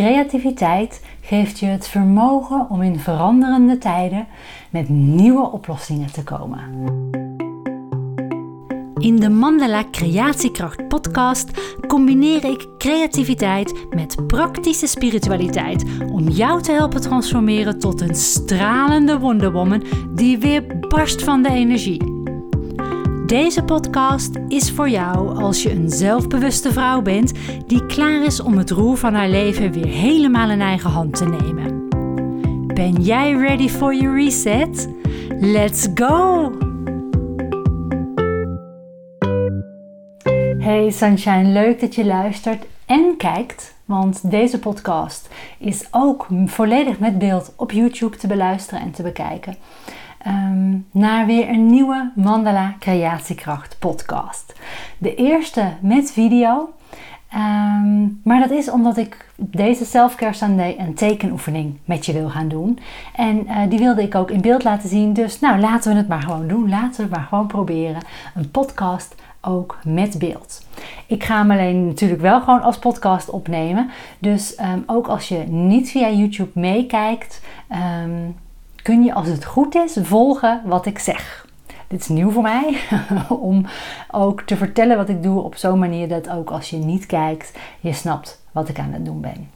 creativiteit geeft je het vermogen om in veranderende tijden met nieuwe oplossingen te komen. In de Mandala Creatiekracht podcast combineer ik creativiteit met praktische spiritualiteit om jou te helpen transformeren tot een stralende wonderwoman die weer barst van de energie. Deze podcast is voor jou als je een zelfbewuste vrouw bent die klaar is om het roer van haar leven weer helemaal in eigen hand te nemen. Ben jij ready for your reset? Let's go! Hey Sunshine, leuk dat je luistert en kijkt, want deze podcast is ook volledig met beeld op YouTube te beluisteren en te bekijken. Ehm, naar weer een nieuwe Mandala Creatiekracht podcast. De eerste met video. Ehm, maar dat is omdat ik deze Selfcare Sunday een tekenoefening met je wil gaan doen. En uh, die wilde ik ook in beeld laten zien. Dus nou, laten we het maar gewoon doen. Laten we het maar gewoon proberen. Een podcast ook met beeld. Ik ga hem alleen natuurlijk wel gewoon als podcast opnemen. Dus um, ook als je niet via YouTube meekijkt kun je als het goed is volgen wat ik zeg. Dit is nieuw voor mij om ook te vertellen wat ik doe op zo'n manier dat ook als je niet kijkt, je snapt wat ik aan het doen ben.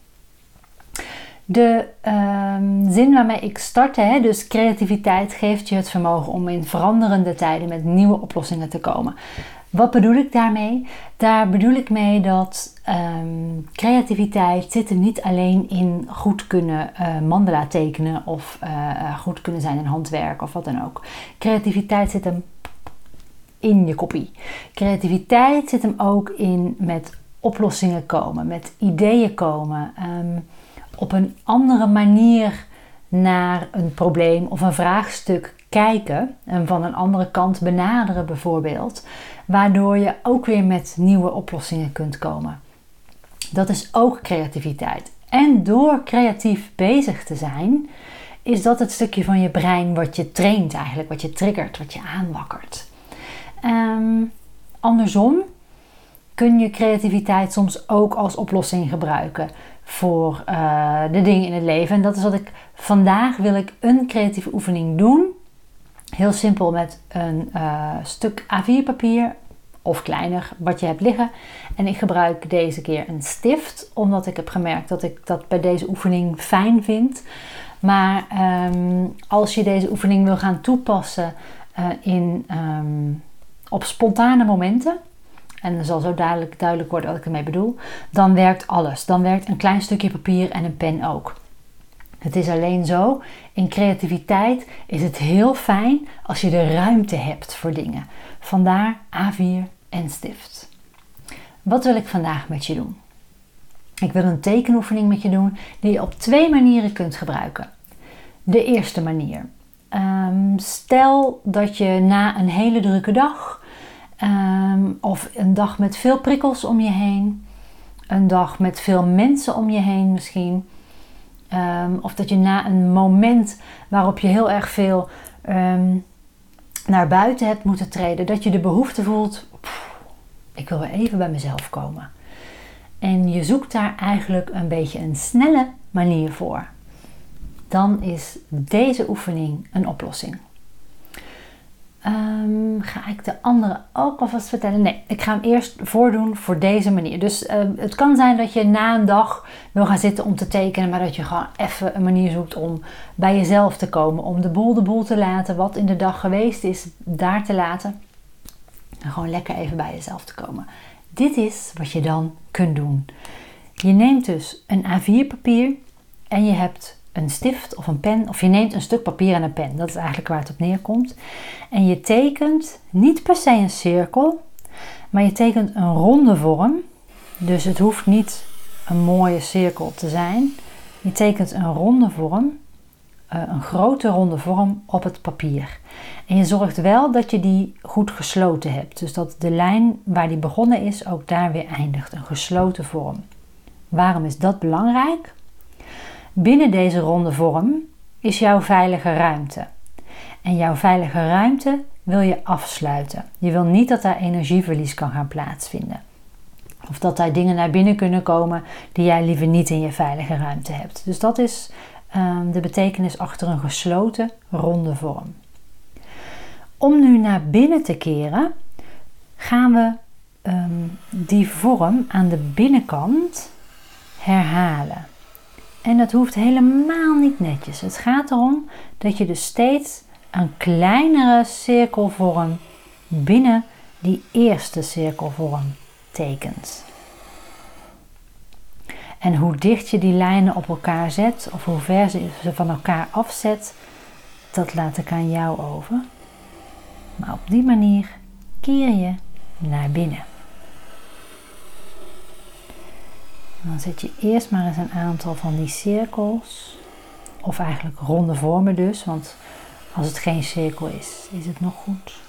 De um, zin waarmee ik startte, hè, dus creativiteit geeft je het vermogen om in veranderende tijden met nieuwe oplossingen te komen. Wat bedoel ik daarmee? Daar bedoel ik mee dat um, creativiteit zit er niet alleen in goed kunnen uh, mandala tekenen of uh, goed kunnen zijn in handwerk of wat dan ook. Creativiteit zit hem in je kopie. Creativiteit zit hem ook in met oplossingen komen, met ideeën komen, um, op een andere manier naar een probleem of een vraagstuk kijken en van een andere kant benaderen bijvoorbeeld, waardoor je ook weer met nieuwe oplossingen kunt komen. Dat is ook creativiteit. En door creatief bezig te zijn, is dat het stukje van je brein wat je traint eigenlijk, wat je triggert, wat je aanwakkert. Um, andersom kun je creativiteit soms ook als oplossing gebruiken voor uh, de dingen in het leven. En dat is wat ik vandaag wil ik een creatieve oefening doen Heel simpel met een uh, stuk A4 papier of kleiner wat je hebt liggen. En ik gebruik deze keer een stift, omdat ik heb gemerkt dat ik dat bij deze oefening fijn vind. Maar um, als je deze oefening wil gaan toepassen uh, in, um, op spontane momenten, en dan zal zo duidelijk, duidelijk worden wat ik ermee bedoel, dan werkt alles. Dan werkt een klein stukje papier en een pen ook. Het is alleen zo, in creativiteit is het heel fijn als je de ruimte hebt voor dingen. Vandaar A4 en stift. Wat wil ik vandaag met je doen? Ik wil een tekenoefening met je doen die je op twee manieren kunt gebruiken. De eerste manier. Um, stel dat je na een hele drukke dag um, of een dag met veel prikkels om je heen, een dag met veel mensen om je heen misschien, Um, of dat je na een moment waarop je heel erg veel um, naar buiten hebt moeten treden, dat je de behoefte voelt: ik wil weer even bij mezelf komen. En je zoekt daar eigenlijk een beetje een snelle manier voor. Dan is deze oefening een oplossing. Um, ga ik de andere ook alvast vertellen? Nee, ik ga hem eerst voordoen voor deze manier. Dus uh, het kan zijn dat je na een dag wil gaan zitten om te tekenen, maar dat je gewoon even een manier zoekt om bij jezelf te komen. Om de boel de boel te laten, wat in de dag geweest is, daar te laten. En gewoon lekker even bij jezelf te komen. Dit is wat je dan kunt doen. Je neemt dus een A4 papier en je hebt een stift of een pen, of je neemt een stuk papier en een pen. Dat is eigenlijk waar het op neerkomt. En je tekent niet per se een cirkel, maar je tekent een ronde vorm. Dus het hoeft niet een mooie cirkel te zijn. Je tekent een ronde vorm, eh, een grote ronde vorm op het papier. En je zorgt wel dat je die goed gesloten hebt. Dus dat de lijn waar die begonnen is ook daar weer eindigt. Een gesloten vorm. Waarom is dat belangrijk? Binnen deze ronde vorm is jouw veilige ruimte. En jouw veilige ruimte wil je afsluiten. Je wil niet dat daar energieverlies kan gaan plaatsvinden. Of dat daar dingen naar binnen kunnen komen die jij liever niet in je veilige ruimte hebt. Dus dat is ehm, de betekenis achter een gesloten ronde vorm. Om nu naar binnen te keren, gaan we ehm, die vorm aan de binnenkant herhalen. En dat hoeft helemaal niet netjes. Het gaat erom dat je dus steeds een kleinere cirkelvorm binnen die eerste cirkelvorm tekent. En hoe dicht je die lijnen op elkaar zet, of hoe ver ze van elkaar afzet, dat laat ik aan jou over. Maar op die manier keer je naar binnen. Dan zet je eerst maar eens een aantal van die cirkels, of eigenlijk ronde vormen dus, want als het geen cirkel is, is het nog goed.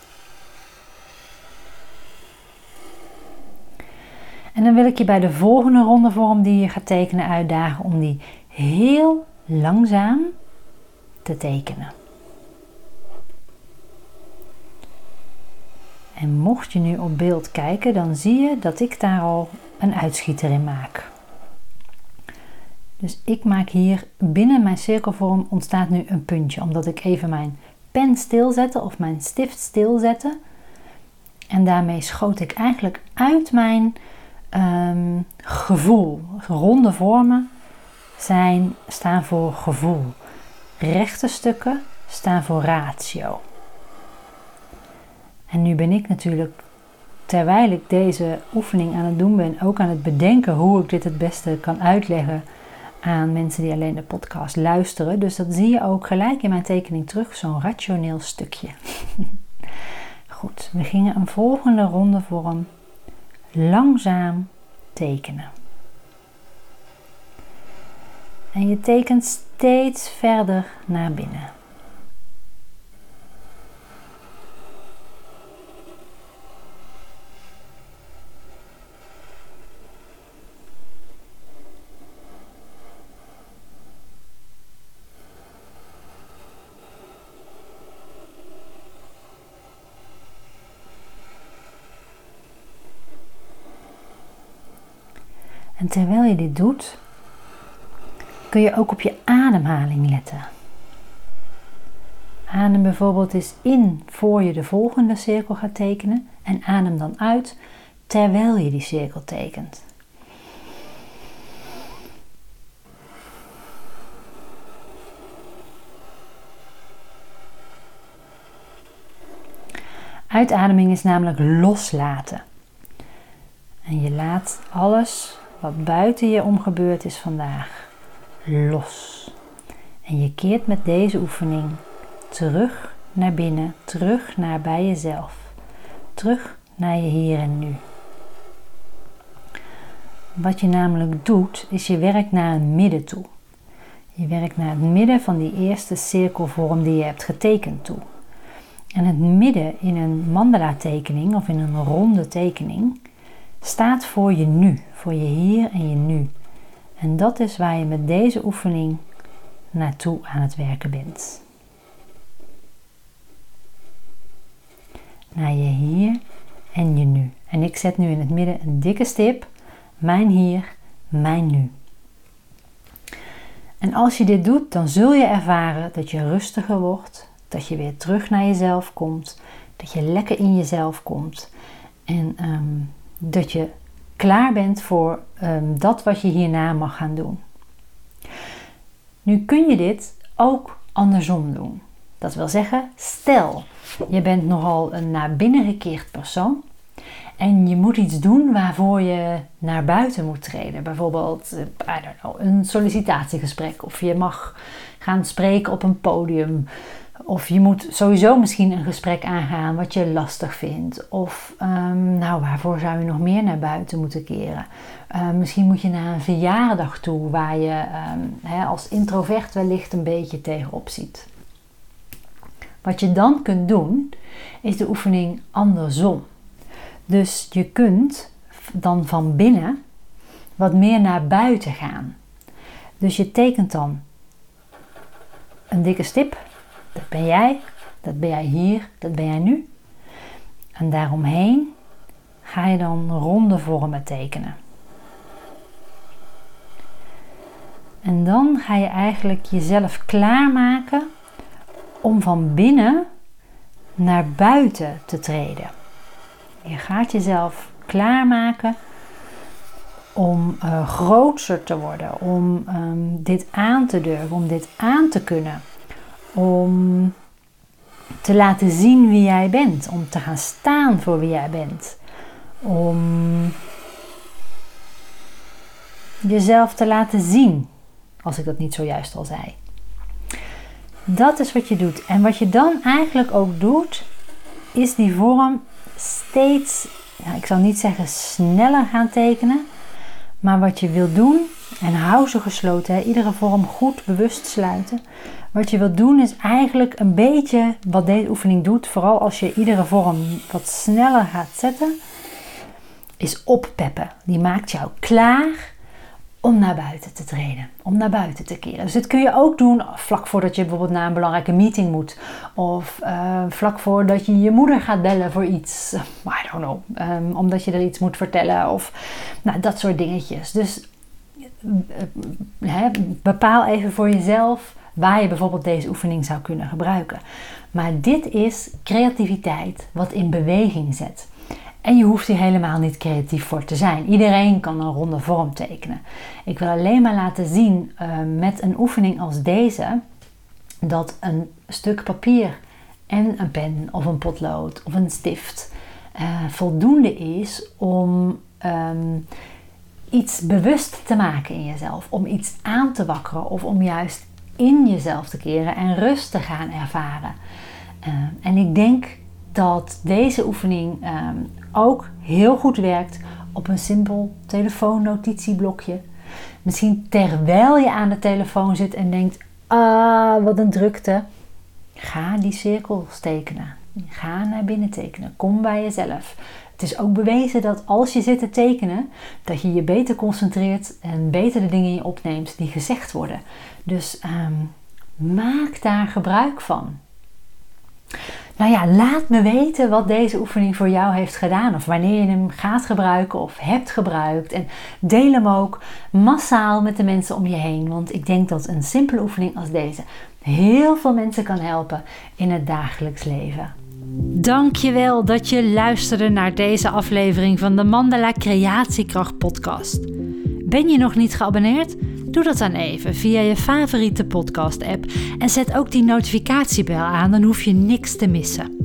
En dan wil ik je bij de volgende ronde vorm die je gaat tekenen uitdagen om die heel langzaam te tekenen. En mocht je nu op beeld kijken, dan zie je dat ik daar al een uitschieter in maak. Dus ik maak hier binnen mijn cirkelvorm ontstaat nu een puntje, omdat ik even mijn pen stilzette of mijn stift stilzette. En daarmee schoot ik eigenlijk uit mijn um, gevoel. Ronde vormen zijn, staan voor gevoel. Rechte stukken staan voor ratio. En nu ben ik natuurlijk, terwijl ik deze oefening aan het doen ben, ook aan het bedenken hoe ik dit het beste kan uitleggen aan mensen die alleen de podcast luisteren. Dus dat zie je ook gelijk in mijn tekening terug, zo'n rationeel stukje. Goed, we gingen een volgende ronde vorm langzaam tekenen. En je tekent steeds verder naar binnen. En terwijl je dit doet, kun je ook op je ademhaling letten. Adem bijvoorbeeld eens in voor je de volgende cirkel gaat tekenen en adem dan uit terwijl je die cirkel tekent. Uitademing is namelijk loslaten. En je laat alles wat buiten je om gebeurd is vandaag los. En je keert met deze oefening terug naar binnen, terug naar bij jezelf, terug naar je hier en nu. Wat je namelijk doet, is je werkt naar een midden toe. Je werkt naar het midden van die eerste cirkelvorm die je hebt getekend toe. En het midden in een mandala tekening of in een ronde tekening staat voor je nu, voor je hier en je nu. En dat is waar je met deze oefening naartoe aan het werken bent. Naar je hier en je nu. En ik zet nu in het midden een dikke stip. Mijn hier, mijn nu. En als je dit doet, dan zul je ervaren dat je rustiger wordt, dat je weer terug naar jezelf komt, dat je lekker in jezelf komt. En um, dat je klaar bent voor um, dat wat je hierna mag gaan doen. Nu kun je dit ook andersom doen. Dat wil zeggen, stel je bent nogal een naar binnen gekeerd persoon en je moet iets doen waarvoor je naar buiten moet treden. Bijvoorbeeld eh, I don't know, een sollicitatiegesprek of je mag gaan spreken op een podium of je moet sowieso misschien een gesprek aangaan wat je lastig vindt. Of um, nou, waarvoor zou je nog meer naar buiten moeten keren? Uh, misschien moet je naar een verjaardag toe waar je um, als introvert wellicht een beetje tegenop ziet. Wat je dan kunt doen, is de oefening andersom. Dus je kunt dan van binnen wat meer naar buiten gaan. Dus je tekent dan een dikke stip dat ben jij, dat ben jij hier, dat ben jij nu. En daaromheen ga je dan ronde vormen tekenen. En dan ga je eigenlijk jezelf klaarmaken om van binnen naar buiten te treden. Je gaat jezelf klaarmaken om uh, grootser te worden, om ehm, dit aan te durven, om dit aan te kunnen, om te laten zien wie jij bent, om te gaan staan voor wie jij bent, om jezelf te laten zien, als ik dat niet zojuist al zei. Dat is wat je doet. En wat je dan eigenlijk ook doet, is die vorm steeds, ik zal niet zeggen sneller gaan tekenen, maar wat je wil doen, en hou ze gesloten, iedere vorm goed bewust sluiten. Wat je wilt doen is eigenlijk een beetje wat deze oefening doet, vooral als je iedere vorm wat sneller gaat zetten, is oppeppen. Die maakt jou klaar om naar buiten te treden, om naar buiten te keren. Dus dit kun je ook doen vlak voordat je bijvoorbeeld naar een belangrijke meeting moet. Of uh, vlak voordat je je moeder gaat bellen voor iets. I don't know. Um, omdat je er iets moet vertellen. Of nou, dat soort dingetjes. Dus uh, bepaal even voor jezelf waar je bijvoorbeeld deze oefening zou kunnen gebruiken. Maar dit is creativiteit wat in beweging zet. En je hoeft hier helemaal niet creatief voor te zijn. Iedereen kan een ronde vorm tekenen. Ik wil alleen maar laten zien uh, met een oefening als deze dat een stuk papier en een pen of een potlood of een stift uh, voldoende is om um, iets bewust te maken in jezelf, om iets aan te wakkeren of om juist in jezelf te keren en rust te gaan ervaren. Uh, en ik denk dat deze oefening um, ook heel goed werkt op een simpel telefoonnotitieblokje. Misschien terwijl je aan de telefoon zit en denkt: ah, wat een drukte. Ga die cirkels tekenen. Ga naar binnen tekenen. Kom bij jezelf. Het is ook bewezen dat als je zit te tekenen, dat je je beter concentreert en beter de dingen opneemt die gezegd worden. Dus um, maak daar gebruik van. Nou ja, laat me weten wat deze oefening voor jou heeft gedaan. Of wanneer je hem gaat gebruiken of hebt gebruikt. En deel hem ook massaal met de mensen om je heen. Want ik denk dat een simpele oefening als deze heel veel mensen kan helpen in het dagelijks leven. Dankjewel dat je luisterde naar deze aflevering van de Mandala Creatiekracht podcast. Ben je nog niet geabonneerd? Doe dat dan even via je favoriete podcast-app en zet ook die notificatiebel aan, dan hoef je niks te missen.